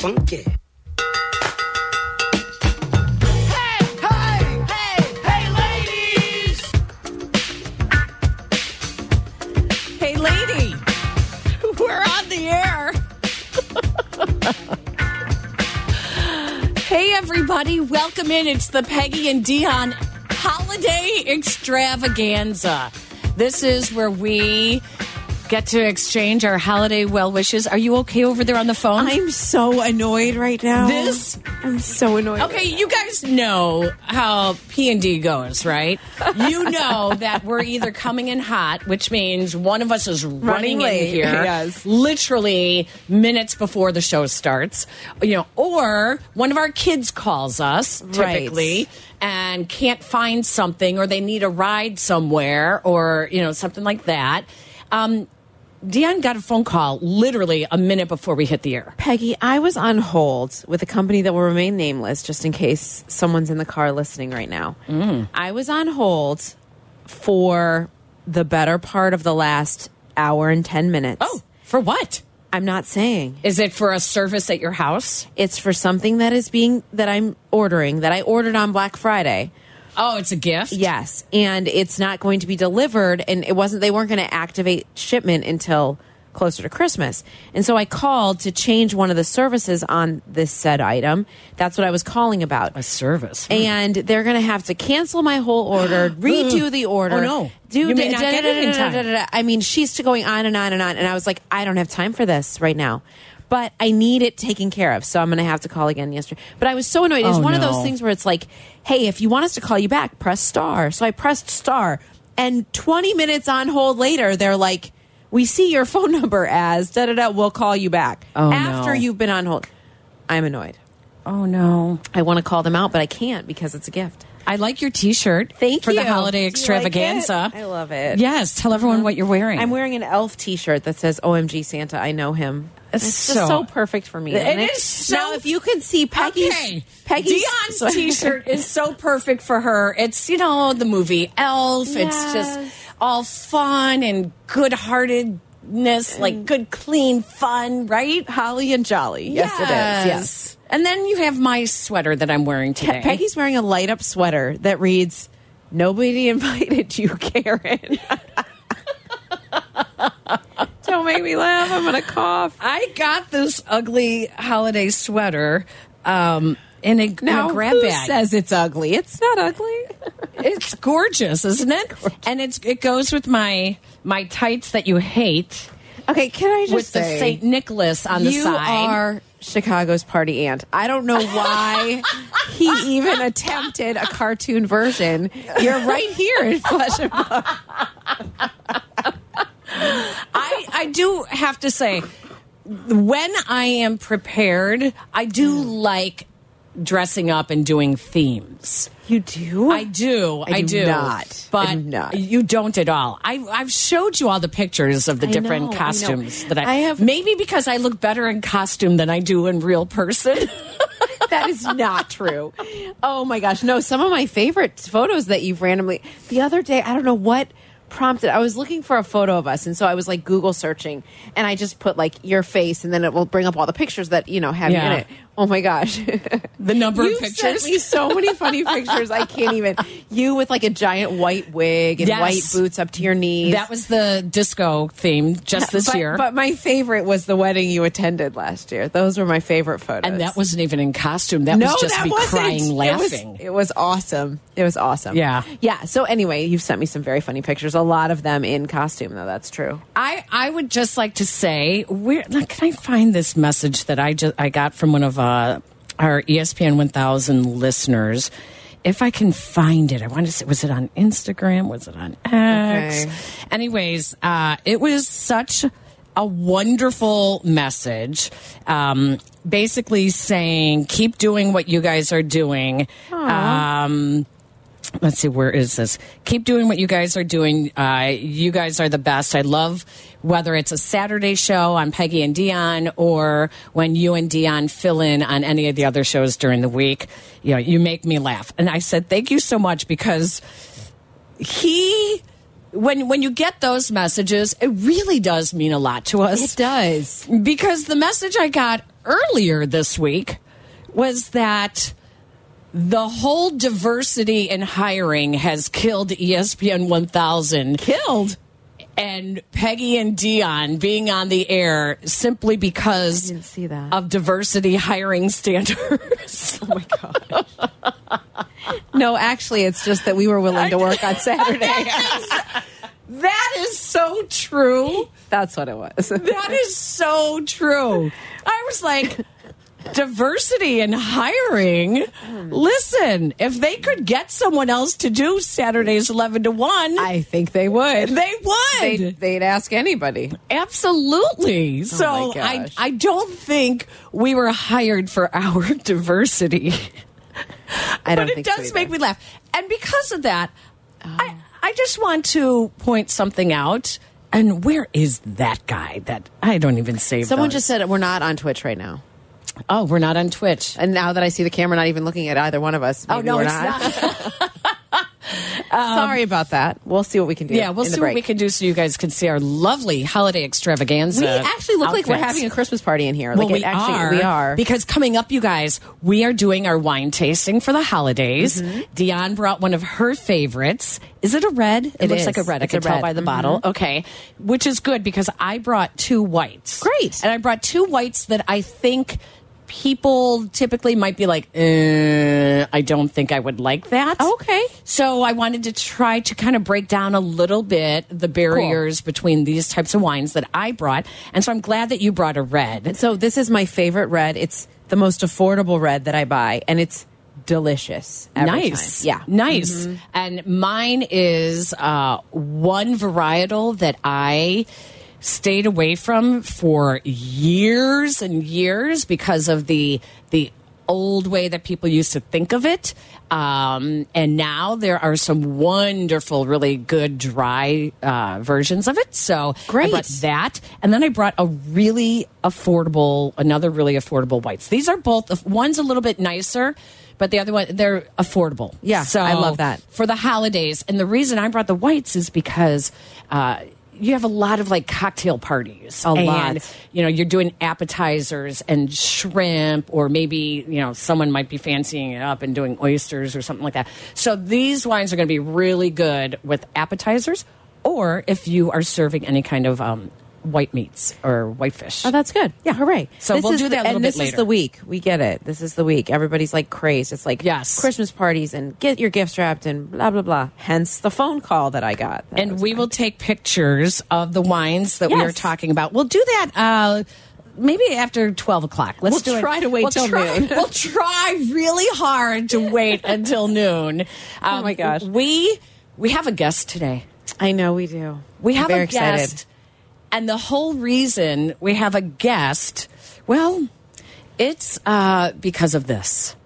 funky. Hey, hey Hey hey ladies Hey lady, we're on the air. hey, everybody, welcome in. It's the Peggy and Dionne Holiday Extravaganza. This is where we get to exchange our holiday well wishes. Are you okay over there on the phone? I'm so annoyed right now. This I'm so annoyed. Okay, you guys know how P and D goes, right? You know that we're either coming in hot, which means one of us is running, in here, yes. literally minutes before the show starts, you know, or one of our kids calls us Right. typically and can't find something, or they need a ride somewhere, or you know something like that. Um, Dionne got a phone call literally a minute before we hit the air. Peggy, I was on hold with a company that will remain nameless just in case someone's in the car listening right now. Mm. I was on hold for the better part of the last hour and 10 minutes. Oh, for what? I'm not saying. Is it for a service at your house? It's for something that is being that I'm ordering that I ordered on Black Friday. Oh, it's a gift. Yes, and it's not going to be delivered, and it wasn't. They weren't going to activate shipment until closer to Christmas. And so I called to change one of the services on this said item. That's what I was calling about. A service. And they're going to have to cancel my whole order, redo the oh, order. Oh, no. Do You may not get it in time. I mean, she's going on and on and on, and I was like, I don't have time for this right now. But I need it taken care of, so I'm going to have to call again yesterday. But I was so annoyed. It was Oh, one of those things where it's like, hey, if you want us to call you back, press star. So I pressed star, and 20 minutes on hold later, they're like, we see your phone number as da da da. We'll call you back Oh, after no. you've been on hold. I'm annoyed. oh no. I want to call them out, but I can't because it's a gift. I like your T-shirt. Thank for you. the holiday you like extravaganza. I love it. Yes, tell everyone uh-huh. what you're wearing. I'm wearing an elf T-shirt that says "OMG Santa, I know him." It's so- just so perfect for me. isn't It is so- now, if you can see Peggy's, okay. Peggy's Dionne's T-shirt is so perfect for her. It's you know the movie Elf. It's just all fun and good-heartedness, like good, clean fun, right? Holly and Jolly. Yes, it is. Yes. And then you have my sweater that I'm wearing today. Pe- Peggy's wearing a light up sweater that reads, "Nobody invited you, Karen." Don't make me laugh. I'm gonna cough. I got this ugly holiday sweater um, in a, in Now, a grab who bag. says it's ugly? It's not ugly. it's gorgeous, isn't it? And it's it goes with my my tights that you hate Okay, can I just with the say, Saint Nicholas on the you side. are Chicago's party aunt. I don't know why he even attempted a cartoon version. You're right here in flesh and blood. I I do have to say, when I am prepared, I do like dressing up and doing themes. You do? I do. I, I do do not. But I not. you don't at all. I, I've showed you all the pictures of the I different know, I costumes that I, I have- Maybe because I look better in costume than I do in real person. that is not true. Oh my gosh. No, some of my favorite photos that you've randomly. The other day, I don't know what prompted. I was looking for a photo of us. And so I was like Google searching and I just put like your face and then it will bring up all the pictures that, you know, have Yeah. you in it. Oh my gosh. the number of pictures. sent me so many funny pictures. I can't even. You with like a giant white wig and Yes. white boots up to your knees. that was the disco theme just this but, year. But my favorite was the wedding you attended last year. Those were my favorite photos. and that wasn't even in costume. That no, was just that me wasn't. crying, It was- laughing. It was, awesome. It was awesome. Yeah. yeah. So anyway, you've sent me some very funny pictures. A lot of them in costume, though. That's true. I, I would just like to say, where like, can I find this message that I just I got from one of uh, our ESPN 1000 listeners? If I can find it, I want to say, was it on Instagram? Was it on X? Okay. Anyways, uh, it was such a wonderful message. Um, basically saying, keep doing what you guys are doing. Let's see where is this? Keep doing what you guys are doing. Uh, you guys are the best. I love whether it's a saturday show on peggy and dionne or when you and dionne fill in on any of the other shows during the week. You know you make me laugh. And i said thank you so much because he when when you get those messages it really does mean a lot to us. It does. because the message I got earlier this week was that the whole diversity in hiring has killed ESPN 1000. Killed. And Peggy and Dionne being on the air simply because that. of diversity hiring standards. Oh my god. no, actually, it's just that we were willing to work on Saturday. that is so true. That's what it was. That is so true. I was like, diversity in hiring. Listen, if they could get someone else to do Saturdays 11 to 1, I think they would. they would. They'd, they'd ask anybody. Absolutely. So Oh my I. I don't think we were hired for our diversity. I don't but it so does either. make me laugh. And because of that, I, I just want to point something out. And where is that guy that I don't even save? Someone those. just said we're not on Twitch right now. Oh, we're not on Twitch. And now that I see the camera not even looking at either one of us, Oh no, we're it's not. not. Sorry about that. We'll see what we can do. yeah, we'll see what we can do so you guys can see our lovely holiday extravaganza. We actually look like we're having a Christmas party in here. Well, like we actually, are. We are. Because coming up, you guys, we are doing our wine tasting for the holidays. Mm-hmm. Dion brought one of her favorites. Is it a red? It, It looks is. like a red. It's I can tell red. by the Mhm. bottle. Okay. Which is good because I brought two whites. Great. And I brought two whites that I think people typically might be like, uh, I don't think I would like that. Okay. So I wanted to try to kind of break down a little bit the barriers between these types of wines that I brought. And so I'm glad that you brought a red. So this is my favorite red. It's the most affordable red that I buy, and it's delicious. every nice. time. Yeah. Nice. And mine is uh, one varietal that I stayed away from for years and years because of the the old way that people used to think of it. Um, and now there are some wonderful, really good dry uh, versions of it. So I Great. brought that, and then I brought a really affordable, another really affordable whites. These are both. One's a little bit nicer, but the other one they're affordable. Yeah, so I love that. for the holidays. And the reason I brought the whites is because. Uh, you have a lot of like cocktail parties. A and, lot. You know, you're doing appetizers and shrimp, or maybe, you know, someone might be fancying it up and doing oysters or something like that. So these wines are going to be really good with appetizers, or if you are serving any kind of um, white meats or white fish. Oh, that's good. Yeah, hooray! So This we'll do the- that a little and bit this is the week. We get it. This is the week. Everybody's like crazed. It's like Yes. Christmas parties and get your gifts wrapped and blah blah blah. Hence the phone call that I got. That and we fun. will take pictures of the wines that we are talking about. We'll do that uh, maybe after twelve o'clock. Let's We'll do it. try to wait we'll till try, noon. We'll try really hard to wait until noon. Um, Oh my gosh. we we have a guest today. I know we do. We have a guest, excited. And the whole reason we have a guest, well, it's uh, because of this.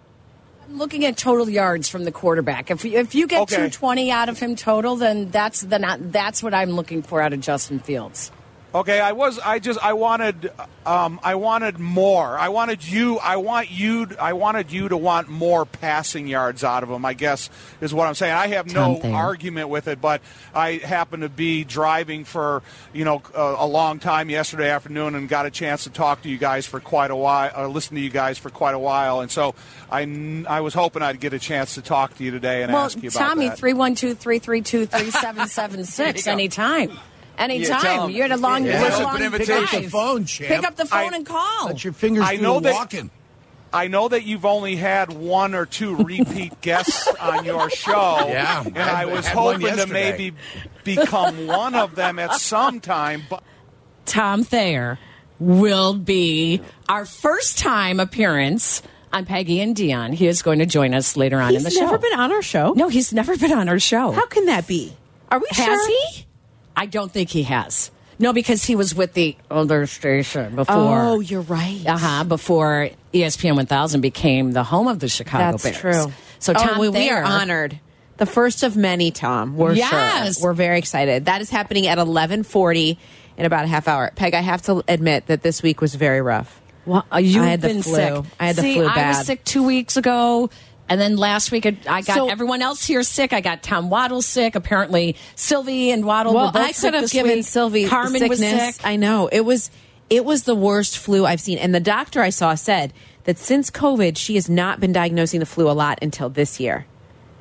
I'm looking at total yards from the quarterback. If if you get Okay. 220 out of him total, then that's then I- that's what I'm looking for out of Justin Fields. Okay, I was. I just. I wanted. Um, I wanted more. I wanted you. I want you. I wanted you to want more passing yards out of him. I guess is what I'm saying. I have no Thayer. argument with it, but I happened to be driving for you know a, a long time yesterday afternoon and got a chance to talk to you guys for quite a while, or listen to you guys for quite a while, and so I. I was hoping I'd get a chance to talk to you today and well, ask you about Tommy, that. three one two three three two three seven seven six. Anytime. Anytime. tell him. You're at a long, Yeah. you're at a Open long invitation. Pick up the phone, champ. Pick up the phone I- and call. Let your fingers I do know the that- walking. I know that you've only had one or two repeat guests on your show. Yeah, And I I was hoping to maybe become one of them at some time. But Tom Thayer will be our first time appearance on Peggy and Dionne. He is going to join us later on in the He's show. never been on our show. No, he's never been on our show. How can that be? Are we has sure? he? I don't think he has. No, because he was with the other station before. Oh, you're right. Uh huh. Before ESPN 1000 became the home of the Chicago That's Bears. That's true. So oh, Tom we, are honored. The first of many, Tom. We're Yes. sure. We're very excited. That is happening at 11:40 in about a half hour. Peg, I have to admit that this week was very rough. Well, uh, you've I had the been flu. sick. I had the See, flu I was sick two weeks ago. And then last week, I I got So- everyone else here sick. I got Tom Waddle sick. Apparently, Silvy and Waddle were Well, both I could have given week. Silvy Carmen sickness. was sick. I know it was. It was the worst flu I've seen. And the doctor I saw said that since COVID, she has not been diagnosing the flu a lot until this year.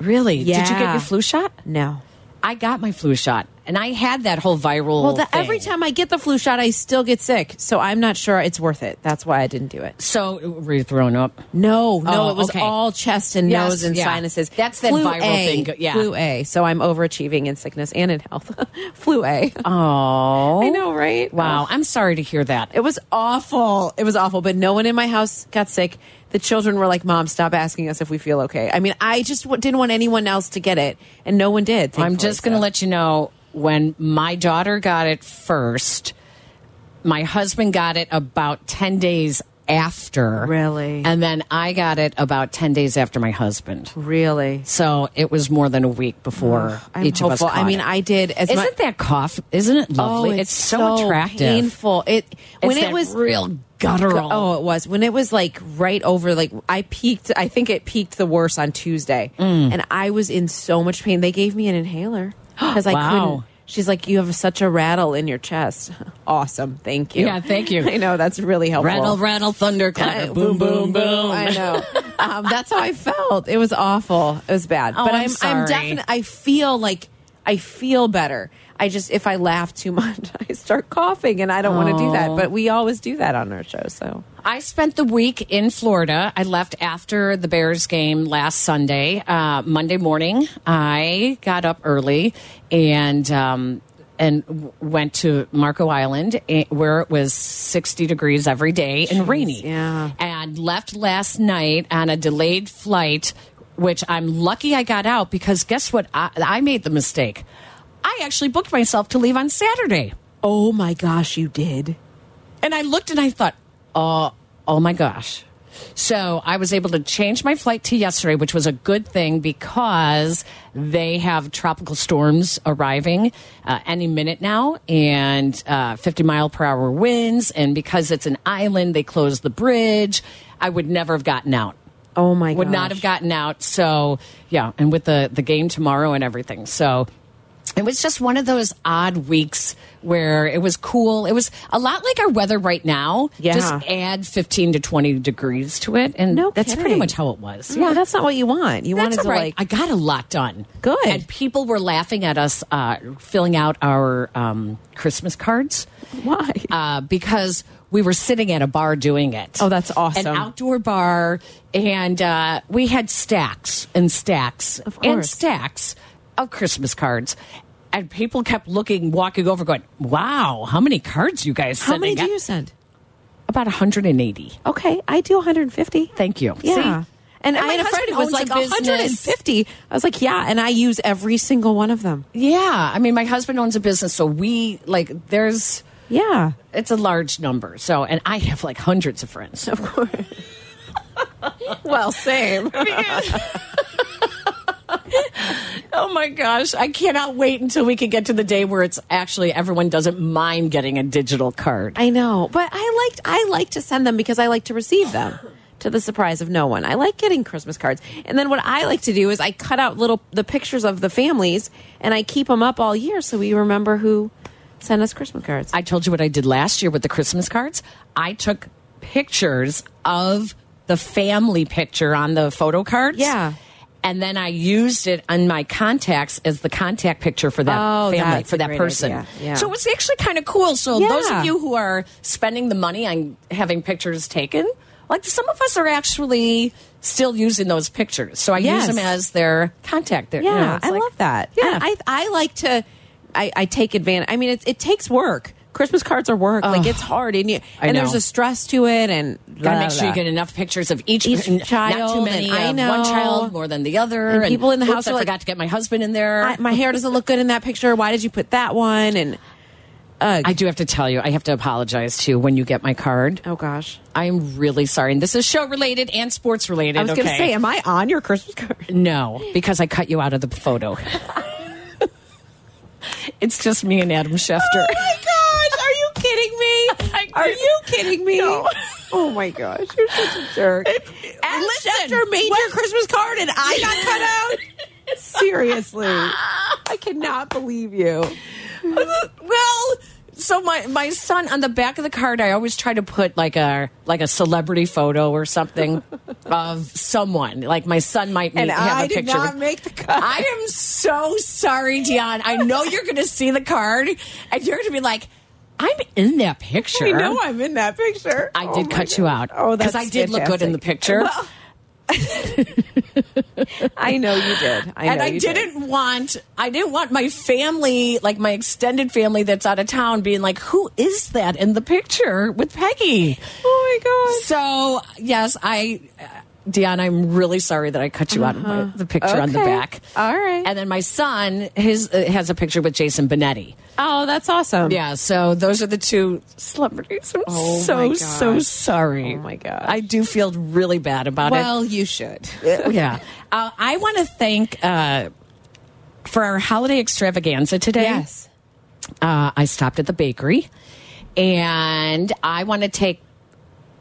Really? Did you get your flu shot? No. I got my flu shot, and I had that whole viral. Well, the, every time I get the flu shot, I still get sick. So I'm not sure it's worth it. That's why I didn't do it. So were you thrown up? No, no, Oh, it was okay. all chest and Yes, nose and yeah. sinuses. That's that Flu viral A, thing, yeah. Flu A. So I'm overachieving in sickness and in health. Flu A. Oh, I know, right? Wow, I'm sorry to hear that. It was awful. It was awful, but no one in my house got sick. The children were like, "Mom, stop asking us if we feel okay." I mean, I just w- didn't want anyone else to get it, and no one did. I'm just going to let you know when my daughter got it first. My husband got it about 10 days after. Really? And then I got it about 10 days after my husband. really. So it was more than a week before I'm each hopeful. of us. I mean, it. I did as Isn't that cough? Isn't it lovely? Oh, it's, so, attractive. painful. It when It's it was real guttural. Oh, it was when it was like right over. Like I peaked. I think it peaked the worst on Tuesday, Mm. and I was in so much pain. They gave me an inhaler because I Wow. couldn't. She's like, you have such a rattle in your chest. awesome, thank you. Yeah, thank you. I know that's really helpful. rattle, rattle, thunderclap, Uh, boom, boom, boom. I know. um, that's how I felt. It was awful. It was bad. Oh, but I'm I'm. I'm definitely. I feel like I feel better. I just if I laugh too much, I start coughing, and I don't want to do that. But we always do that on our show. So I spent the week in Florida. I left after the Bears game last Sunday. Uh, Monday morning, I got up early and um, and went to Marco Island, eh, where it was sixty degrees every day and rainy. yeah. and left last night on a delayed flight. Which I'm lucky I got out because guess what? I, I made the mistake. I actually booked myself to leave on Saturday. oh my gosh, you did. And I looked and I thought, oh, oh my gosh. So I was able to change my flight to yesterday, which was a good thing because they have tropical storms arriving uh, any minute now and uh, 50 mile per hour winds. And because it's an island, they closed the bridge. I would never have gotten out. Oh my Would not have gotten out. So, yeah. And with the, the game tomorrow and everything. So, it was just one of those odd weeks where it was cool. It was a lot like our weather right now. Yeah. Just add 15 to 20 degrees to it. And No that's pretty much how it was. Yeah, that's not what you want. You That's wanted to right. like. I got a lot done. Good. And people were laughing at us uh, filling out our um, Christmas cards why? uh, because we were sitting at a bar doing it. Oh, that's awesome. An outdoor bar, and uh, we had stacks and stacks Of and stacks of Christmas cards. And people kept looking, walking over, going, "Wow, how many cards you guys How many do out?" you send? About 180. Okay, I do 150. Thank you. Yeah. See? And, And I had a friend who was like 150. I was like, yeah, and I use every single one of them. Yeah, I mean, my husband owns a business, so we like there's Yeah. it's a large number. So, and I have like hundreds of friends. Of course. well, same. Oh my gosh, I cannot wait until we can get to the day where it's actually everyone doesn't mind getting a digital card. I know, but I liked I like to send them because I like to receive them. To the surprise of no one, I like getting Christmas cards. And then what I like to do is I cut out little the pictures of the families and I keep them up all year so we remember who sent us Christmas cards. I told you what I did last year with the Christmas cards. I took pictures of the family picture on the photo cards. Yeah. And then I used it on my contacts as the contact picture for that Oh, family, for that person. Yeah. So it was actually kind of cool. So those of you who are spending the money on having pictures taken, like some of us are actually still using those pictures. So I Yes. use them as their contact. There, Yeah, you know, I like- love that. Yeah. And I I like to I, I take advantage. I mean, it's, it takes work. Christmas cards are work. like it's hard, and you and there's a stress to it, and Gotta make sure you get enough pictures of each, Each n- Not too many I know. one child more than the other. And people in the oops, house I like, forgot to get my husband in there. I, my hair doesn't look good in that picture. Why did you put that one? And I do have to tell you, I have to apologize to you when you get my card. oh gosh, I'm really sorry. And this is show related and sports related. I was going to say, am I on your Christmas card? no, because I cut you out of the photo. it's just me and Adam Schefter. Oh my gosh, are you kidding me? I Are you kidding me? No. Oh my gosh, you're such a jerk. Adam listen, Schefter made your Christmas card and I got cut out. Seriously, I cannot believe you. well, so my my son on the back of the card, I always try to put like a like a celebrity photo or something of someone. Like my son might And have I a did picture. not make the cut. I am so sorry, Dionne. I know you're going to see the card and you're going to be like, I'm in that picture. I know I'm in that picture. I Oh did cut you out. Oh, that's because I did look good in the picture. Well, I know you did. I know and I you did. didn't want I didn't want my family, like my extended family that's out of town, being like, "Who is that in the picture with Peggy?" Oh my god. So yes, I, uh, Dionne, I'm really sorry that I cut you out of my, the picture on the Uh-huh. Back. All right. And then my son, his uh, has a picture with Jason Benetti. Oh, that's awesome. Yeah, so those are the two celebrities. I'm Oh, so so sorry. Oh, my god. I do feel really bad about it. Well, you should. yeah. Uh, I want to thank uh, for our holiday extravaganza today. Yes. Uh, I stopped at the bakery, and I want to take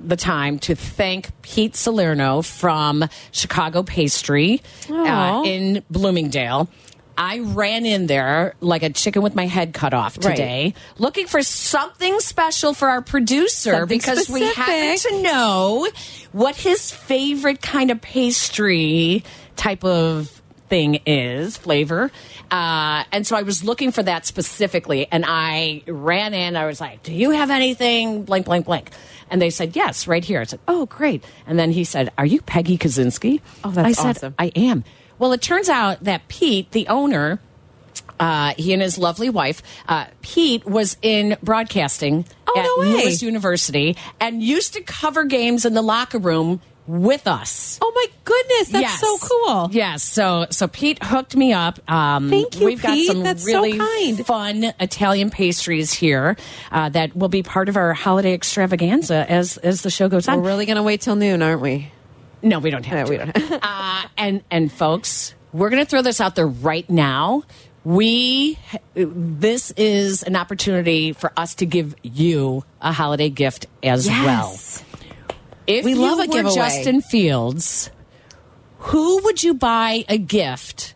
the time to thank Pete Salerno from Chicago Pastry uh, in Bloomingdale. I ran in there like a chicken with my head cut off Right. today, looking for something special for our producer Something because we happen to know what his favorite kind of pastry type of thing is flavor. Uh, and so i was looking for that specifically and i ran in. I was like do you have anything? Blank blank blank and they said yes right here i said oh great and then he said are you peggy kusinski Oh, that's i said awesome. i am well it turns out that pete the owner uh, he and his lovely wife, uh, Pete, was in broadcasting Oh, at no. Lewis University and used to cover games in the locker room with us. Oh my goodness, that's Yes. so cool. Yes. So so Pete hooked me up. Um, Thank you, We've got Pete. some That's so really kind. fun Italian pastries here uh, that will be part of our holiday extravaganza as as the show goes on. We're really going to wait till noon, aren't we? No, we don't have No, to. we don't. uh, and and folks, we're going to throw this out there right now. We this is an opportunity for us to give you a holiday gift as well. If We you love a were giveaway. Justin Fields, who would you buy a gift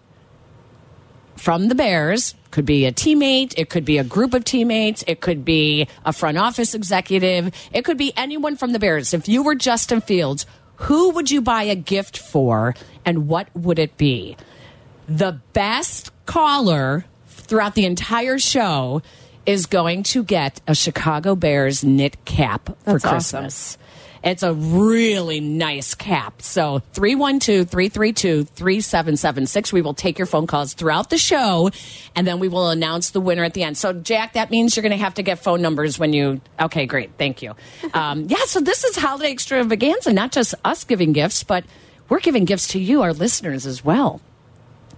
from the Bears? Could be a teammate, it could be a group of teammates, it could be a front office executive, it could be anyone from the Bears. If you were Justin Fields, who would you buy a gift for and what would it be? The best caller throughout the entire show is going to get a Chicago Bears knit cap for That's awesome. It's a really nice cap. So 312 332 3776. We will take your phone calls throughout the show and then we will announce the winner at the end. So, Jack, that means you're going to have to get phone numbers when you. Okay, great. Thank you. Um, yeah, so this is holiday extravaganza, not just us giving gifts, but we're giving gifts to you, our listeners, as well.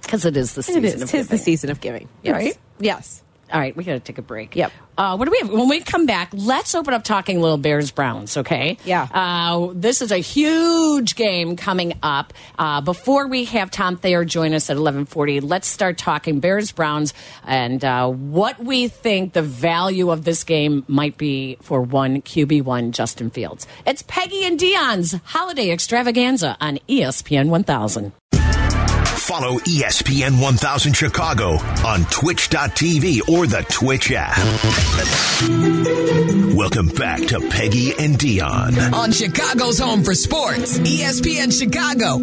Because it is the season It is. of Tis the giving. season of giving. Yes. Right? Yes. All right, we got to take a break. Yep. Uh, what do we have? When we come back, let's open up talking little Bears Browns, okay? Yeah. Uh, this is a huge game coming up. Uh, before we have Tom Thayer join us at 1140, let's start talking Bears Browns and uh, what we think the value of this game might be for one QB1 Justin Fields. It's Peggy and Dionne's Holiday Extravaganza on ESPN 1000. Follow ESPN 1000 Chicago on twitch.tv or the Twitch app. Welcome back to Peggy and Dionne. on Chicago's home for sports, ESPN Chicago.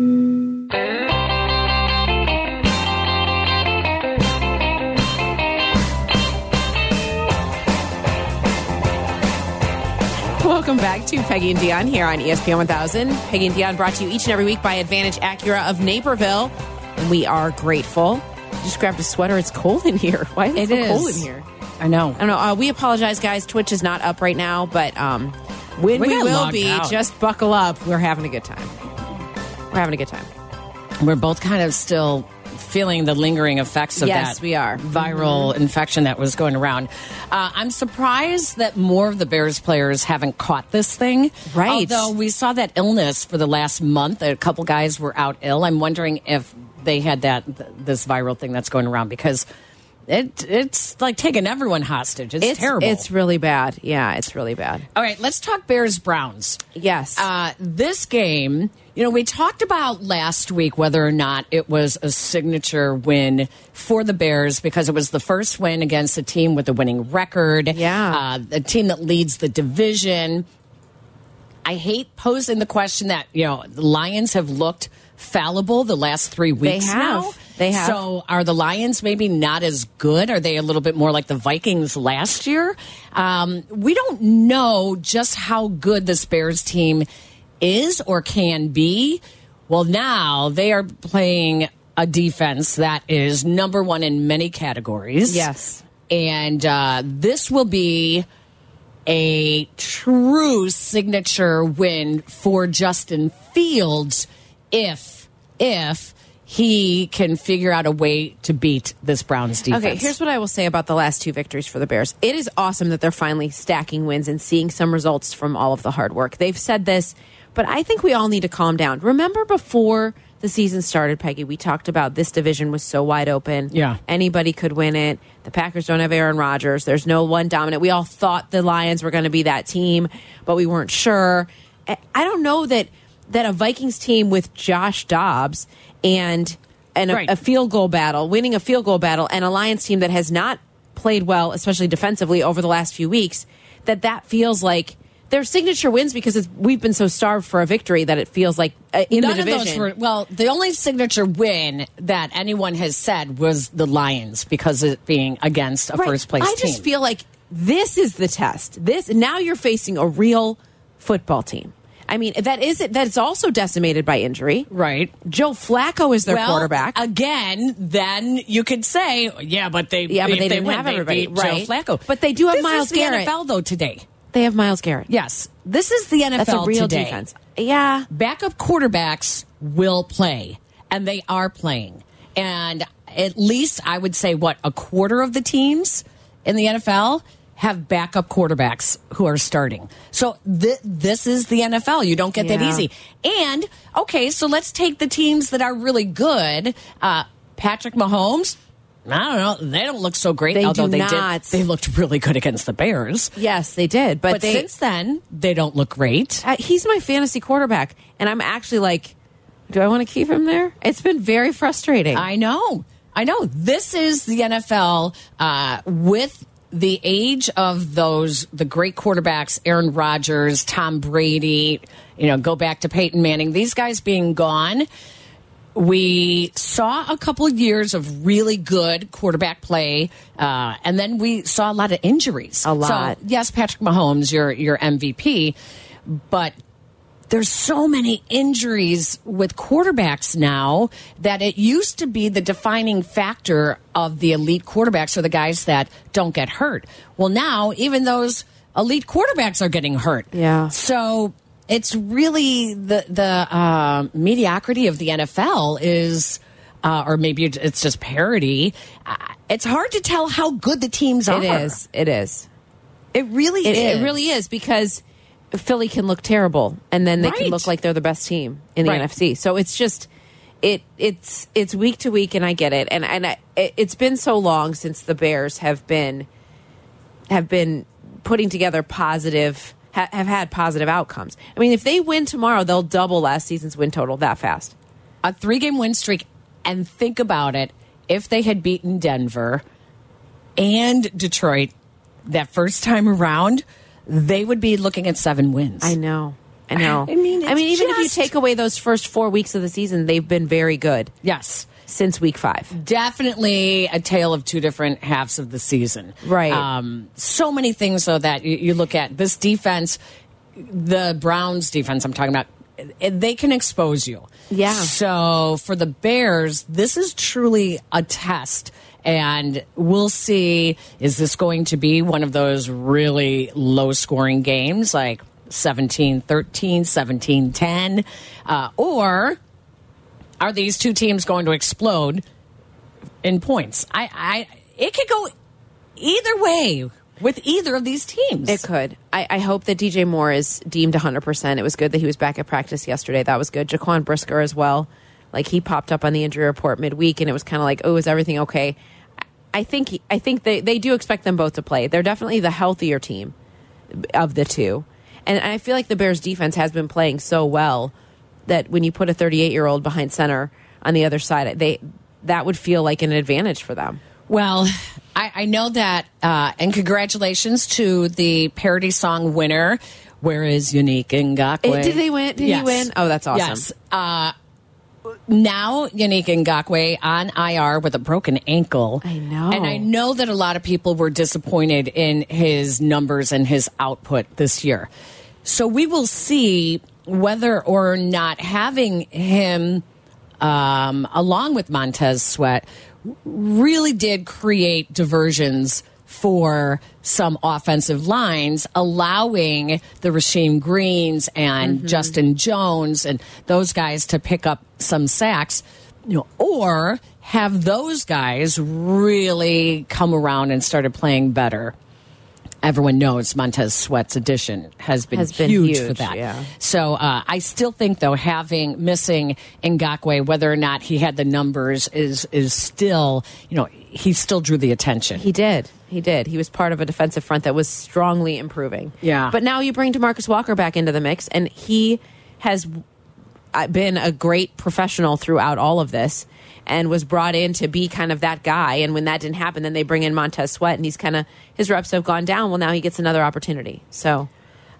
Welcome back to Peggy and Dionne here on ESPN 1000. Peggy and Dionne brought to you each and every week by Advantage Acura of Naperville. And we are grateful. Just grabbed a sweater. It's cold in here. Why is it, It so cold in here? I know. I don't know. Uh, we apologize, guys. Twitch is not up right now, but um, when We we, will be, out. just buckle up. We're having a good time. We're having a good time. We're both kind of still feeling the lingering effects of Yes, that we are. viral infection that was going around. Uh, I'm surprised that more of the Bears players haven't caught this thing. Right. Although we saw that illness for the last month, a couple guys were out ill. I'm wondering if they had that th- this viral thing that's going around because it it's like taking everyone hostage. It's, It's terrible. It's really bad. Yeah, it's really bad. All right, let's talk Bears Browns. Yes. Uh, this game, you know, we talked about last week whether or not it was a signature win for the Bears because it was the first win against a team with a winning record. Yeah. Uh, a team that leads the division. I hate posing the question that, you know, the Lions have looked fallible the last three weeks they have. now. They have. So are the Lions maybe not as good? Are they a little bit more like the Vikings last year? Um, we don't know just how good this Bears team is or can be. Well, now they are playing a defense that is number one in many categories. Yes. And uh, this will be a true signature win for Justin Fields if if he can figure out a way to beat this Browns defense. Okay, here's what I will say about the last two victories for the Bears. It is awesome that they're finally stacking wins and seeing some results from all of the hard work. They've said this, but I think we all need to calm down. Remember before the season started, Peggy, we talked about this division was so wide open. Yeah. Anybody could win it. The Packers don't have Aaron Rodgers. There's no one dominant. We all thought the Lions were going to be that team, but we weren't sure. I don't know that that a Vikings team with Josh Dobbs and and a, Right. a field goal battle, winning a field goal battle, and a Lions team that has not played well, especially defensively, over the last few weeks, that that feels like their signature wins because it's, we've been so starved for a victory that it feels like uh, in None the of division. those were well. The only signature win that anyone has said was the Lions because it being against a Right. first place I team. just feel like this is the test. This now you're facing a real football team. I mean, that is it. That is also decimated by injury. right. Joe Flacco is their well, quarterback. again. Then you could say, yeah, but they Yeah, but if they didn't win, have they everybody, beat right. Joe Flacco, But they do have This Myles is the Garrett. NFL though today. They have Myles Garrett. Yes, this is the NFL That's a real today. defense. Yeah. backup quarterbacks will play, and they are playing. And at least I would say, what, a quarter of the teams in the NFL have backup quarterbacks who are starting. So th- this is the NFL. You don't get that easy. And, okay, so let's take the teams that are really good. Uh, Patrick Mahomes. I don't know. They don't look so great, They although they not. did. They looked really good against the Bears. Yes, they did. But, But they, since then, they don't look great. Uh, he's my fantasy quarterback, and I'm actually like, do I want to keep him there? It's been very frustrating. I know. I know. This is the NFL uh, with the age of those the great quarterbacks, Aaron Rodgers, Tom Brady. You know, go back to Peyton Manning. These guys being gone. We saw a couple of years of really good quarterback play, uh, and then we saw a lot of injuries. A lot. So, yes, Patrick Mahomes, your your MVP, but there's so many injuries with quarterbacks now that it used to be the defining factor of the elite quarterbacks are the guys that don't get hurt. Well, now even those elite quarterbacks are getting hurt. Yeah. So it's really the the uh, mediocrity of the NFL is. Uh, or maybe it's just parody. Uh, it's hard to tell how good the teams are. it is. It is. It really It, is. it really is because Philly can look terrible, and then they Right. can look like they're the best team in the Right. NFC. So it's just it it's it's week to week, and I get it. And and I, it, it's been so long since the Bears have been have been putting together positive ha, have had positive outcomes. I mean, if they win tomorrow, they'll double last season's win total that fast. a three game win streak and think about it if they had beaten Denver and Detroit that first time around, they would be looking at seven wins. I know. I know. I mean, I mean, even if you take away those first four weeks of the season, they've been very good Yes. Since week five. Definitely a tale of two different halves of the season. Right. Um, so many things, though, that you, you look at this defense, the Browns defense, I'm talking about, eh, they can expose you. Yeah. So for the Bears, this is truly a test. And we'll see is this going to be one of those really low scoring games like 17 13, 17 10? Uh, or are these two teams going to explode in points? I, I, it could go either way with either of these teams. It could. I, I hope that DJ Moore is deemed 100%. It was good that he was back at practice yesterday. That was good. Jaquan Brisker as well. Like he popped up on the injury report midweek and it was kind of like, oh, is everything okay? I- think I think they they do expect them both to play. They're definitely the healthier team of the two, and I feel like the Bears defense has been playing so well that when you put a 38 year old behind center on the other side, they that would feel like an advantage for them. Well, I, I know that, uh, and congratulations to the parody song winner. Where is Yannick Ngakoue? Eh, Did they win? Did Yes. he win? Oh, that's awesome. Yes. Uh, now Yannick Ngakoue on IR with a broken ankle. I know. And I know that a lot of people were disappointed in his numbers and his output this year. So we will see whether or not having him um, along with Montez Sweat really did create diversions for some offensive lines, allowing the Rasheem Greens and Justin Jones and those guys to pick up some sacks, you know, or have those guys really come around and started playing better. Everyone knows Montez Sweat's addition has been, Has been huge, for that. yeah. So uh, I still think, though, having missing Ngakoue, whether or not he had the numbers, is is still, you know, he still drew the attention. He did. He did. He was part of a defensive front that was strongly improving. Yeah. But now you bring Demarcus Walker back into the mix, and he has uh, been a great professional throughout all of this and was brought in to be kind of that guy. And when that didn't happen, then they bring in Montez Sweat, and he's kind of, his reps have gone down. Well, now he gets another opportunity. So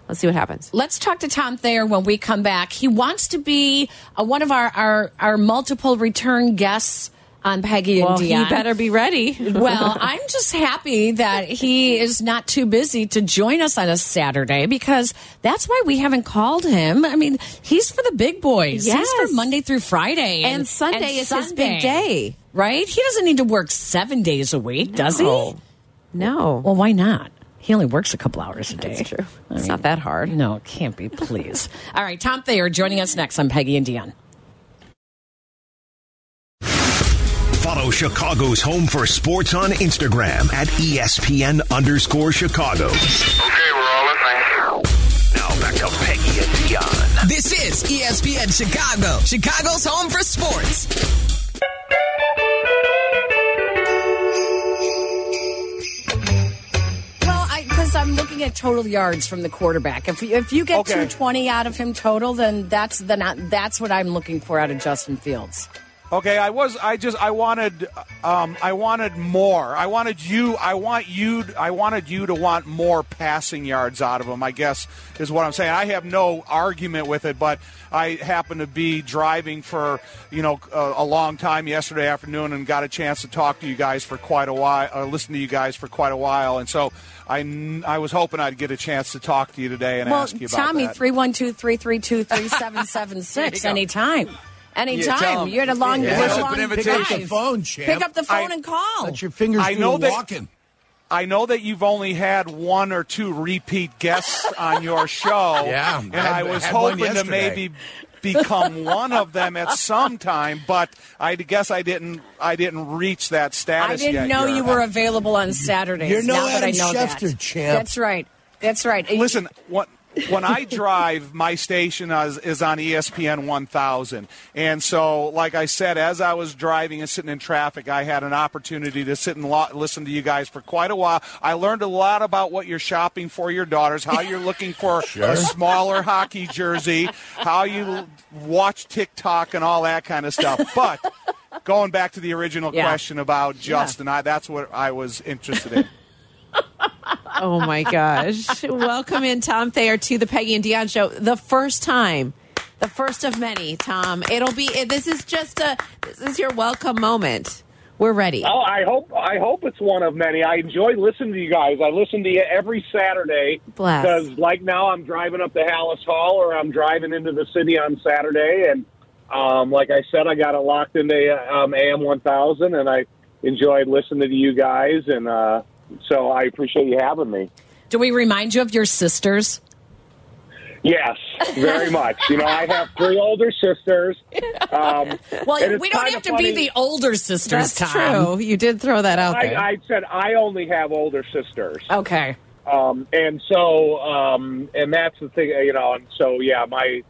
let's see what happens. Let's talk to Tom Thayer when we come back. He wants to be uh, one of our, our, our multiple return guests on Peggy and Well, he Dionne. better be ready. well, I'm just happy that he is not too busy to join us on a Saturday because that's why we haven't called him. I mean, he's for the big boys. Yes. He's for Monday through Friday. And Sunday is his big day. Right? He doesn't need to work seven days a week, does he? No. No. Well, why not? He only works a couple hours a day. That's true. It's not that hard. No, it can't be, please. All right, Tom Thayer joining us next on Peggy and Dionne. Follow Chicago's Home for Sports on Instagram at E ESPN underscore Chicago. Okay, we're all listening. Now back to Peggy and Dionne. This is ESPN Chicago, Chicago's home for sports. Well, because I'm looking at total yards from the quarterback. If if you get Okay. 220 out of him total, then that's then I- that's what I'm looking for out of Justin Fields. Okay, I was. I just. I wanted. Um, I wanted more. I wanted you. I want you. I wanted you to want more passing yards out of him. I guess is what I'm saying. I have no argument with it, but I happened to be driving for you know a, a long time yesterday afternoon and got a chance to talk to you guys for quite a while, or listen to you guys for quite a while, and so I. I was hoping I'd get a chance to talk to you today and Well, ask you about Tommy, that. three one two three three two three seven seven six. Anytime. Anytime. tell 'em. You're at a long, Yeah. you're at long an Pick up the phone, champ. Pick up the phone I- and call. Let your fingers I do know the that- walking. I know that you've only had one or two repeat guests on your show. Yeah, And I had- I was hoping to maybe become one of them at some time, but I guess I didn't I didn't reach that status. I didn't yet. know You're- you were available on Saturdays. You're no now that I know Schefter, that. champ. That's right. That's right. Listen, what when I drive, my station is, is on E ESPN 1000. And so, like I said, as I was driving and sitting in traffic, I had an opportunity to sit and lo- listen to you guys for quite a while. I learned a lot about what you're shopping for your daughters, how you're looking for a smaller hockey jersey, how you watch TikTok and all that kind of stuff. But going back to the original Yeah. question about Justin, I, that's what I was interested in. Oh my gosh. Welcome in, Tom Thayer, to the Peggy and Dionne show. The first time, the first of many, Tom. It'll be, this is just a, this is your welcome moment. We're ready. Oh, I hope I hope it's one of many. I enjoy listening to you guys. I listen to you every Saturday Bless. because, like now, I'm driving up to Halas Hall or I'm driving into the city on Saturday, and um, like I said, I got it locked into um, AM 1000, and I enjoyed listening to you guys, and uh, so I appreciate you having me. Do we remind you of your sisters? Yes, very much. You know, I have three older sisters. Um, Well, we don't have to funny. be the older sisters, That's Tom. true. You did throw that out there. I, I said I only have older sisters. Okay. Um, and so, um, and that's the thing, you know, and so, yeah, my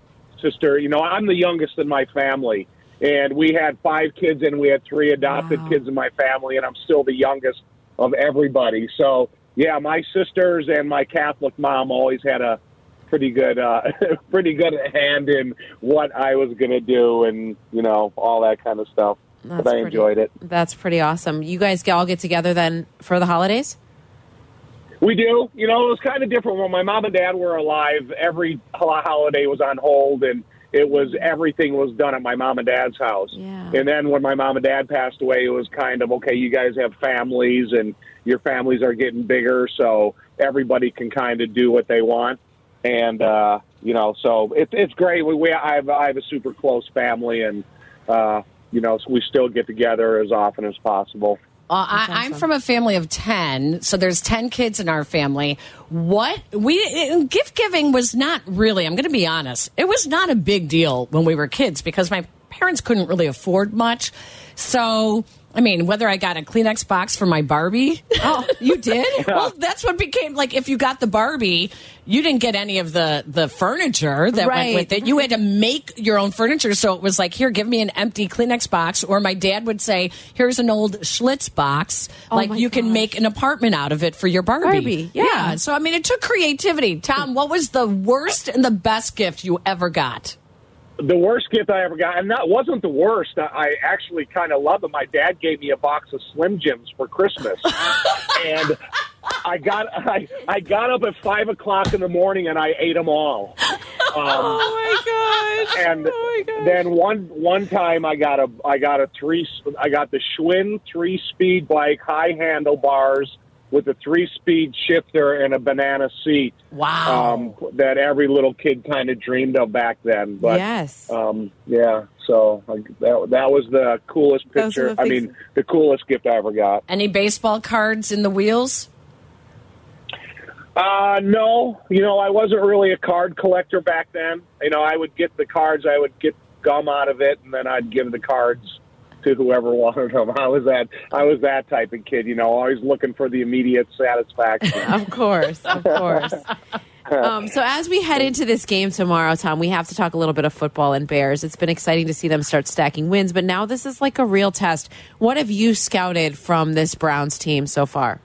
sister, you know, I'm the youngest in my family. and we had five kids, and we had three adopted Wow. kids in my family, and I'm still the youngest of everybody. So yeah, my sisters and my Catholic mom always had a pretty good, uh, pretty good hand in what I was going to do, and you know all that kind of stuff. That's but I pretty- enjoyed it. That's pretty awesome. You guys all get together then for the holidays? We do. You know, it was kind of different when my mom and dad were alive. Every holiday was on hold, and it was everything was done at my mom and dad's house. Yeah. And then when my mom and dad passed away, it was kind of okay. You guys have families, and your families are getting bigger, so everybody can kind of do what they want. And uh, you know, so it's it's great. We, we I have I have a super close family, and uh, you know, so we still get together as often as possible. Uh, I, I'm from a family of 10, so there's 10 kids in our family. What we gift giving was not really, I'm going to be honest, it was not a big deal when we were kids because my parents couldn't really afford much. So, I mean, whether I got a Kleenex box for my Barbie. Oh, you did? well, that's what became like if you got the Barbie, you didn't get any of the the furniture that Right. went with it. You had to make your own furniture. So it was like, here, give me an empty Kleenex box. Or my dad would say, here's an old Schlitz box. Oh like Oh my you can make an apartment out of it for your Barbie. Barbie, yeah. So I mean, it took creativity. Tom, what was the worst and the best gift you ever got? The worst gift I ever got, and that wasn't the worst. I- actually kind of love it. My dad gave me a box of Slim Jims for Christmas, and I got I, I got up at five o'clock in the morning and I ate them all. Um, Oh my gosh. and then one one time I got a I got a three I got the Schwinn three speed bike, high handlebars with a three speed shifter and a banana seat. Wow. Um, that every little kid kind of dreamed of back then. But yes. um, yeah, so I, that that was the coolest picture. the I mean, the coolest gift I ever got. Any baseball cards in the wheels? Uh, no, you know, I wasn't really a card collector back then. You know, I would get the cards, I would get gum out of it, and then I'd give the cards to whoever wanted them. I was that I was that type of kid. You know, always looking for the immediate satisfaction. Of course, of course. Um, so as we head into this game tomorrow, Tom, we have to talk a little bit of football and Bears. It's been exciting to see them start stacking wins, but now this is like a real test. What have you scouted from this Browns team so far?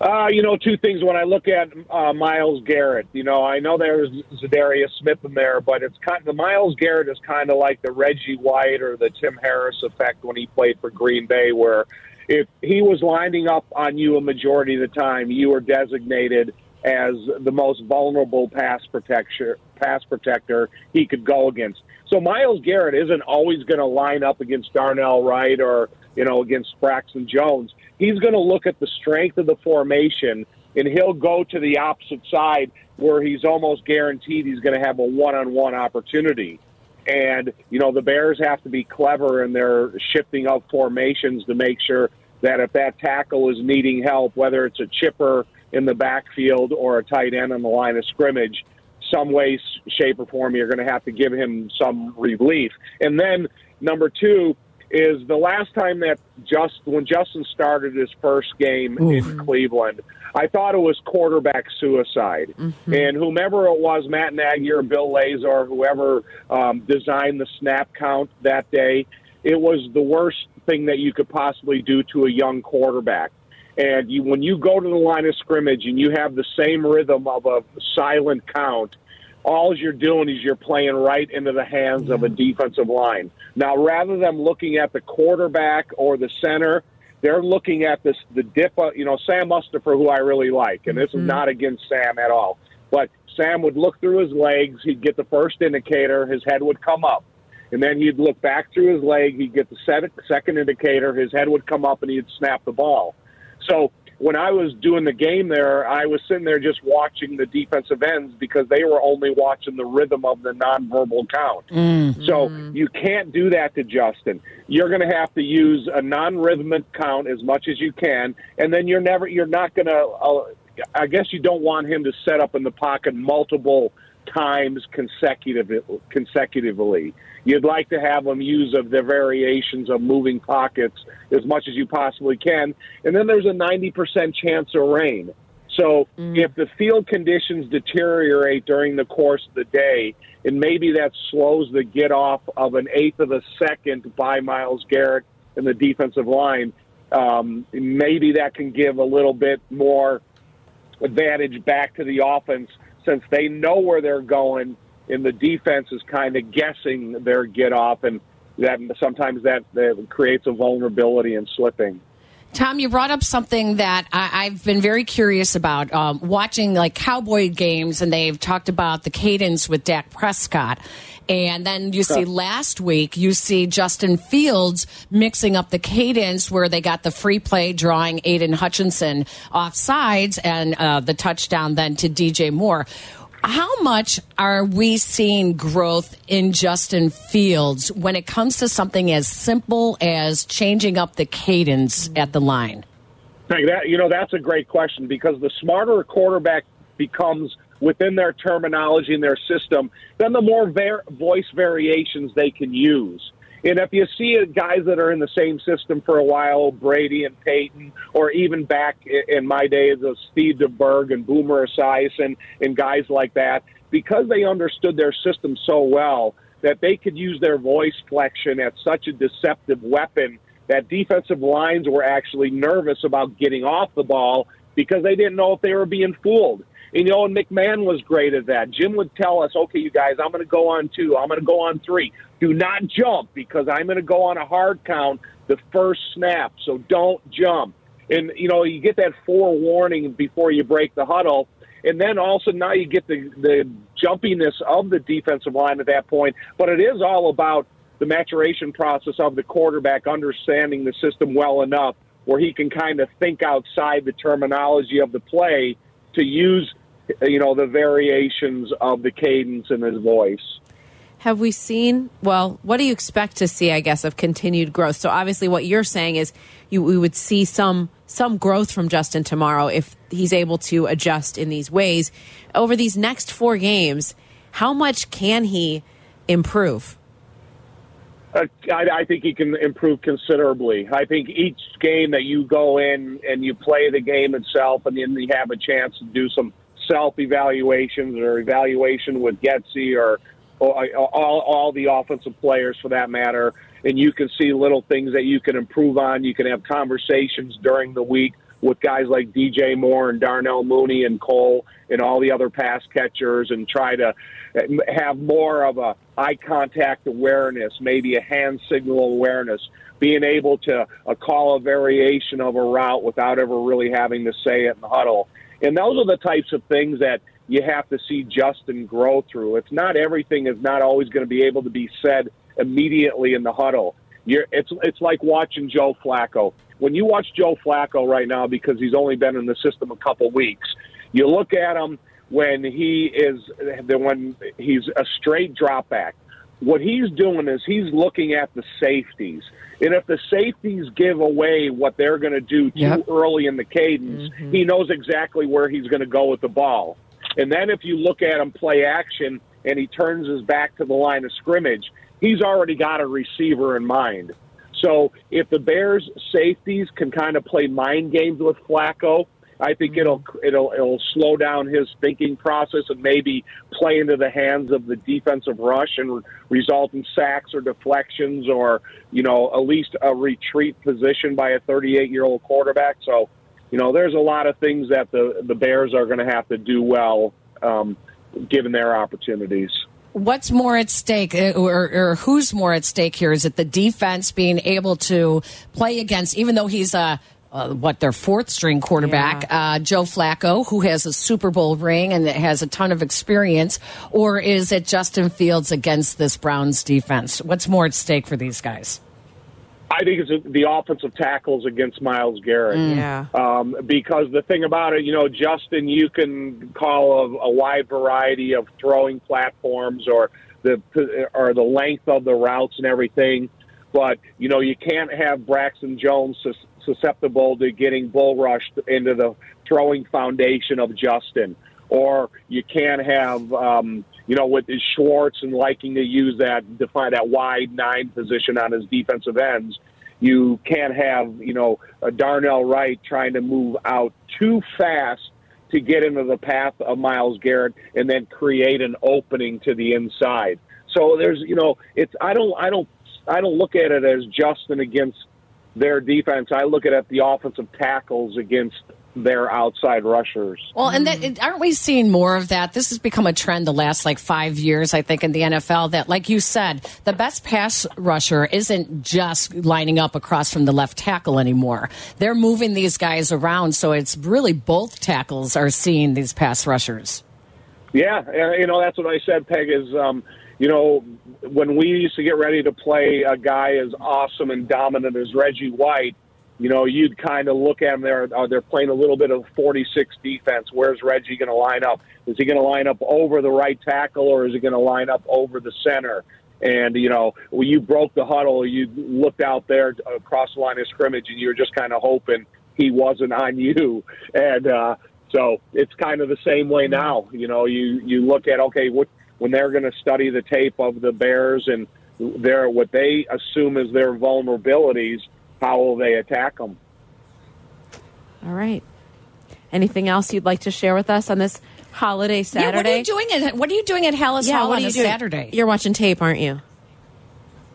Uh, you know, two things. When I look at uh, Myles Garrett, you know, I know there's Za'Darius Smith in there, but it's kind the Myles Garrett is kind of like the Reggie White or the Tim Harris effect when he played for Green Bay, where if he was lining up on you a majority of the time, you were designated as the most vulnerable pass protector pass protector he could go against. So Myles Garrett isn't always going to line up against Darnell Wright or you know against Braxton Jones. He's going to look at the strength of the formation and he'll go to the opposite side where he's almost guaranteed he's going to have a one-on-one opportunity. And you know the Bears have to be clever in their shifting up formations to make sure that if that tackle is needing help, whether it's a chipper in the backfield or a tight end on the line of scrimmage, some way, shape, or form, you're going to have to give him some relief. And then number two is the last time that just when Justin started his first game in Cleveland, I thought it was quarterback suicide. And whomever it was, Matt Nagy or Bill Lazor, whoever um, designed the snap count that day, it was the worst thing that you could possibly do to a young quarterback. And you, when you go to the line of scrimmage and you have the same rhythm of a silent count, all you're doing is you're playing right into the hands of a defensive line. Now, rather than looking at the quarterback or the center, they're looking at this the dip. uh, You know, Sam Mustipher, who I really like, and this is not against Sam at all. But Sam would look through his legs. He'd get the first indicator. His head would come up. And then he'd look back through his leg. He'd get the set- second indicator. His head would come up and he'd snap the ball. So when I was doing the game there, I was sitting there just watching the defensive ends because they were only watching the rhythm of the nonverbal count. So you can't do that to Justin. You're going to have to use a non-rhythmic count as much as you can, and then you're never you're not going to. Uh, I guess you don't want him to set up in the pocket multiple times consecutive consecutively. You'd like to have them use of the variations of moving pockets as much as you possibly can, and then there's a 90% chance of rain. So if the field conditions deteriorate during the course of the day, and maybe that slows the get off of an eighth of a second by Myles Garrett in the defensive line, um, maybe that can give a little bit more advantage back to the offense since they know where they're going and the defense is kind of guessing their get off and that sometimes that, that creates a vulnerability in slipping. Tom, you brought up something that I, I've been very curious about. Um, watching like Cowboy games, and they've talked about the cadence with Dak Prescott. And then you see last week, you see Justin Fields mixing up the cadence where they got the free play drawing Aidan Hutchinson off sides and uh, the touchdown then to DJ Moore. How much are we seeing growth in Justin Fields when it comes to something as simple as changing up the cadence at the line? Hey, that you know that's a great question because the smarter a quarterback becomes within their terminology and their system, then the more voice variations they can use. And if you see guys that are in the same system for a while, Brady and Peyton, or even back in my days of Steve DeBerg and Boomer Esiason and guys like that, because they understood their system so well that they could use their voice flexion as such a deceptive weapon that defensive lines were actually nervous about getting off the ball because they didn't know if they were being fooled. And, you know, and McMahon was great at that. Jim would tell us, okay, you guys, I'm going to go on two. I'm going to go on three. Do not jump because I'm going to go on a hard count the first snap. So don't jump. And, you know, you get that forewarning before you break the huddle. And then also now you get the, the jumpiness of the defensive line at that point. But it is all about the maturation process of the quarterback understanding the system well enough where he can kind of think outside the terminology of the play to use you know the variations of the cadence in his voice Have we seen? Well, what do you expect to see? I guess of continued growth. So obviously, what you're saying is you we would see some some growth from Justin tomorrow if he's able to adjust in these ways over these next four games. How much can he improve? Uh, I, I think he can improve considerably. I think each game that you go in and you play the game itself, and then you have a chance to do some self evaluations or evaluation with Getsy or, or all, all the offensive players for that matter, and you can see little things that you can improve on. You can have conversations during the week with guys like DJ Moore and Darnell Mooney and Cole and all the other pass catchers and try to have more of a eye contact awareness, maybe a hand signal awareness, being able to uh, call a variation of a route without ever really having to say it in the huddle. And those are the types of things that you have to see Justin grow through. It's not everything is not always going to be able to be said immediately in the huddle. You're, it's it's like watching Joe Flacco. When you watch Joe Flacco right now, because he's only been in the system a couple weeks, you look at him when he is when he's a straight drop back. What he's doing is he's looking at the safeties, and if the safeties give away what they're going to do too Yep. early in the cadence, mm-hmm. he knows exactly where he's going to go with the ball. And then if you look at him play action and he turns his back to the line of scrimmage, he's already got a receiver in mind. So if the Bears safeties can kind of play mind games with Flacco, I think it'll it'll it'll slow down his thinking process and maybe play into the hands of the defensive rush and result in sacks or deflections or you know at least a retreat position by a 38 year old quarterback. So you know there's a lot of things that the the Bears are going to have to do well um, given their opportunities. What's more at stake, uh, or, or who's more at stake here? Is it the defense being able to play against, even though he's a uh, what their fourth string quarterback, uh, Joe Flacco, who has a Super Bowl ring and has a ton of experience, or is it Justin Fields against this Browns defense? What's more at stake for these guys? I think it's the offensive tackles against Myles Garrett. Yeah. Um, because the thing about it, you know, Justin, you can call a, a wide variety of throwing platforms or the or the length of the routes and everything, but you know, you can't have Braxton Jones susceptible to getting bull rushed into the throwing foundation of Justin, or you can't have. Um, you know, with his Schwartz and liking to use that define that wide nine position on his defensive ends, you can't have you know a Darnell Wright trying to move out too fast to get into the path of Myles Garrett and then create an opening to the inside. So there's, you know, it's I don't I don't I don't look at it as Justin against their defense. I look at it at the offensive tackles against their outside rushers. Well, and that, aren't we seeing more of that? This has become a trend the last like five years, I think, in the NFL. That, like you said, the best pass rusher isn't just lining up across from the left tackle anymore. They're moving these guys around, so it's really both tackles are seeing these pass rushers. Yeah, and, you know that's what I said. Peg is, um, you know, when we used to get ready to play a guy as awesome and dominant as Reggie White you know, you'd kind of look at them. They're uh, they're playing a little bit of 46 defense. Where's Reggie going to line up? Is he going to line up over the right tackle or is he going to line up over the center? And you know, when you broke the huddle, you looked out there across the line of scrimmage, and you were just kind of hoping he wasn't on you. And uh, so it's kind of the same way now. You know, you you look at okay, what when they're going to study the tape of the Bears and their what they assume is their vulnerabilities how will they attack them? All right. Anything else you'd like to share with us on this holiday Saturday? Yeah, what are you doing at What are you doing at Halas yeah, Hall what on are you a doing? Saturday? You're watching tape, aren't you?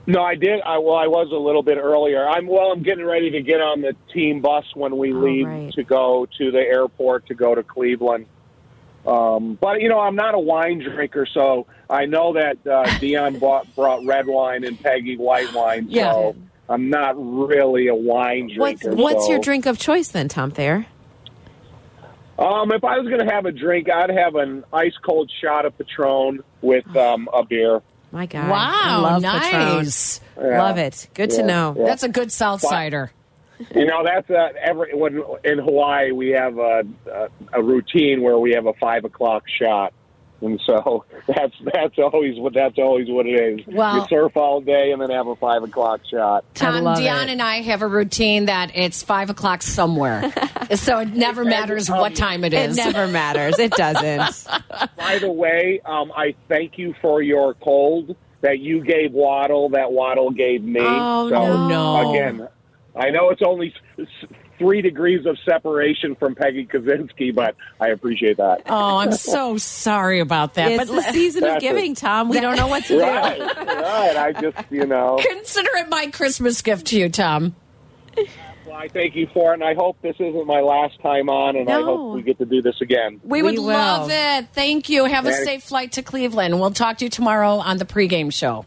No, I did. I well, I was a little bit earlier. I'm well. I'm getting ready to get on the team bus when we Oh, leave right. to go to the airport to go to Cleveland. Um, but you know, I'm not a wine drinker, so I know that uh, Dionne bought, brought red wine and Peggy white wine. Yeah. So I'm not really a wine drinker. what's your so- drink of choice then, Tom Thayer? Um, if I was going to have a drink, I'd have an ice cold shot of Patron with um, a beer. My God. Wow, love nice. Patron. Love it. Good to know. yeah. That's a good South Sider. You know, that's uh, every when in Hawaii we have a, a a routine where we have a five o'clock shot, and so that's that's always what that's always what it is. Well- you surf all day and then have a five o'clock shot. Tom, Dionne, it. and I have a routine that it's five o'clock somewhere, so it never matters what time it is. it It is. never matters. It doesn't. By the way, um, I thank you for your cold that you gave Waddle that Waddle gave me. Oh, so, no. Again, I know it's only s- s- three degrees of separation from Peggy Kusinski, but I appreciate that. Oh, I'm so sorry about that. it's but the season of That's it. giving, Tom. We don't know what to do. Right, right. I just, you know, consider it my Christmas gift to you, Tom. well, I thank you for it, and I hope this isn't my last time on, and I hope we get to do this again. We, We would will. love it. Thank you. Have a safe flight to Cleveland. We'll talk to you tomorrow on the pregame show.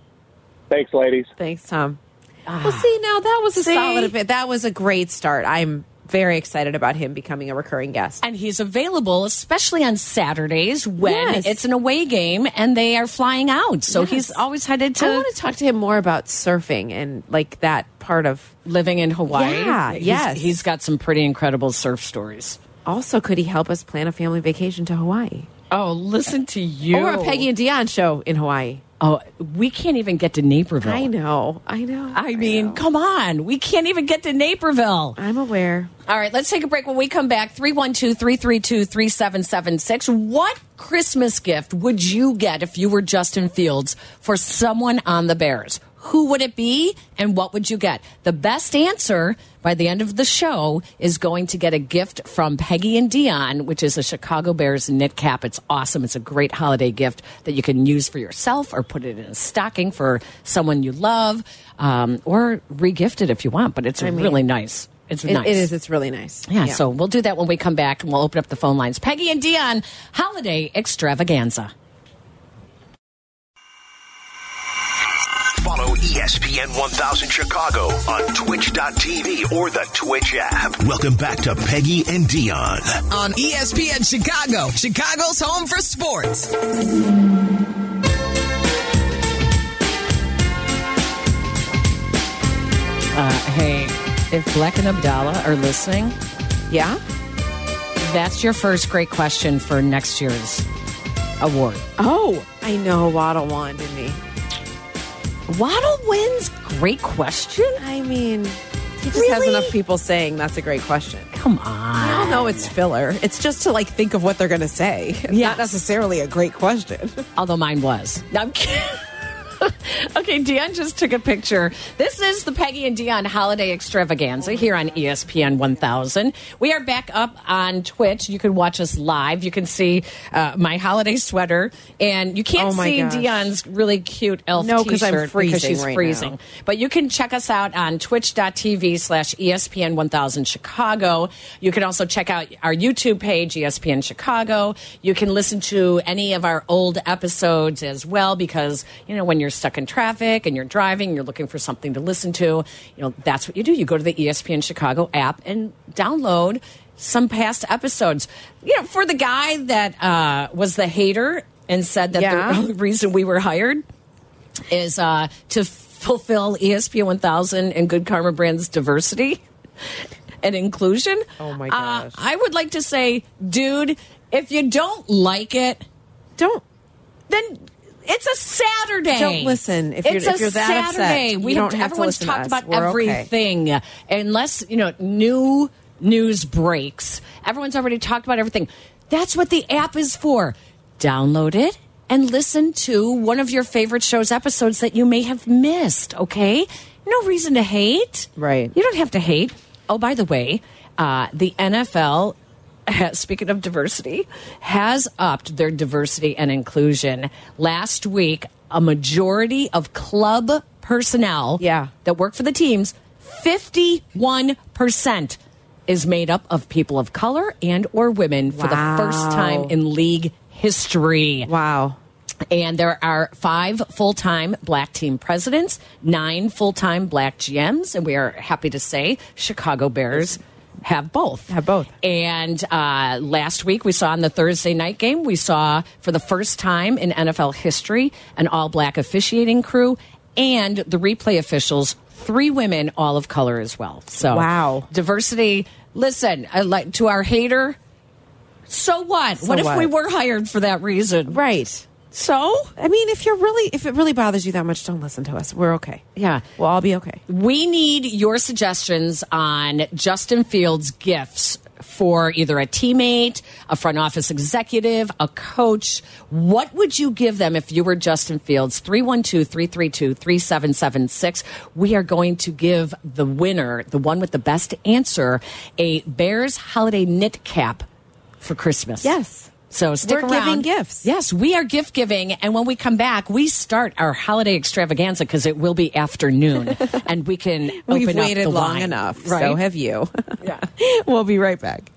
Thanks, ladies. Thanks, Tom. Well, ah. see, now that was a See? solid event. That was a great start. I'm very excited about him becoming a recurring guest. And he's available, especially on Saturdays when Yes. it's an away game and they are flying out. So he's always headed to I to want to talk to him more about surfing and like that part of. living in Hawaii. Yeah, He's- yes. he's got some pretty incredible surf stories. Also, could he help us plan a family vacation to Hawaii Oh, listen to you. or a Peggy and Dionne show in Hawaii? Oh, we can't even get to Naperville. I know, I know. I mean, come on. We can't even get to Naperville. I'm aware. All right, let's take a break. When we come back, 312 332 3776. What Christmas gift would you get if you were Justin Fields for someone on the Bears? Who would it be and what would you get? The best answer by the end of the show is going to get a gift from Peggy and Dionne, which is a Chicago Bears knit cap. It's awesome. It's a great holiday gift that you can use for yourself or put it in a stocking for someone you love um, or regift it if you want. But it's I mean, really nice. It's It- nice. it is. It's really nice. Yeah, so we'll do that when we come back and we'll open up the phone lines. Peggy and Dionne, holiday extravaganza. Follow ESPN 1000 Chicago on twitch.tv or the Twitch app. Welcome back to Peggy and Dionne. On ESPN Chicago, Chicago's home for sports. Uh, hey, if Black and Abdallah are listening, yeah. that's your first great question for next year's award. Oh, I know. Waddle won, didn't he? Waddle wins. Great question. I mean, he just has enough people saying that's a great question. Come on. I on. don't know it's filler. It's just to like think of what they're going to say. It's Yes. not necessarily a great question. Although mine was. I'm kidding. Okay, Dionne just took a picture. This is the Peggy and Dionne Holiday Extravaganza here on ESPN 1000. We are back up on Twitch. You can watch us live. You can see uh, my holiday sweater, and you can't Oh see gosh. Dionne's really cute elf No, t-shirt freezing because she's right freezing. now. But you can check us out on twitch.tv slash E ESPN 1000 Chicago. You can also check out our YouTube page, ESPN Chicago. You can listen to any of our old episodes as well because, you know, when you're stuck in traffic and you're driving, you're looking for something to listen to, you know, that's what you do. You go to the ESPN Chicago app and download some past episodes. You know, for the guy that uh, was the hater and said that Yeah. the only reason we were hired is uh, to fulfill ESPN 1000 and Good Karma Brand's diversity and inclusion. Oh, my Uh, gosh. I would like to say, dude, if you don't like it, Don't then it's a Saturday. Don't listen. If you're- it's if you're that upset, Saturday. you we don't have, have everyone's to talked us. about We're okay. everything, unless you know new news breaks. Everyone's already talked about everything. That's what the app is for. Download it and listen to one of your favorite shows episodes that you may have missed. Okay, no reason to hate. Right. You don't have to hate. Oh, by the way, uh, the NFL speaking of diversity, has upped their diversity and inclusion. Last week, a majority of club personnel Yeah. that work for the teams, 51% is made up of people of color and or women for the first time in league history. Wow. And there are five full time black team presidents, nine full time black GMs, and we are happy to say Chicago Bears have both. Have both. And uh, last week we saw in the Thursday night game, we saw for the first time in NFL history an all black officiating crew and the replay officials, three women, all of color as well. So, Wow. Diversity. Listen, like to our hater. So what? what if what? we were hired for that reason? Right. So I mean, if you're really, if it really bothers you that much, don't listen to us. We're okay. Yeah. We'll all be okay. we need your suggestions on Justin Fields' gifts for either a teammate, a front office executive, a coach. What would you give them if you were Justin Fields? 312 332 3776. We are going to give the winner, the one with the best answer, a Bears holiday knit cap for Christmas. Yes. So stick We're around. giving gifts. Yes, we are gift giving, and when we come back, we start our holiday extravaganza because it will be afternoon, and we can We've open up waited the long wine. enough. Right? So have you. Yeah. we'll be right back.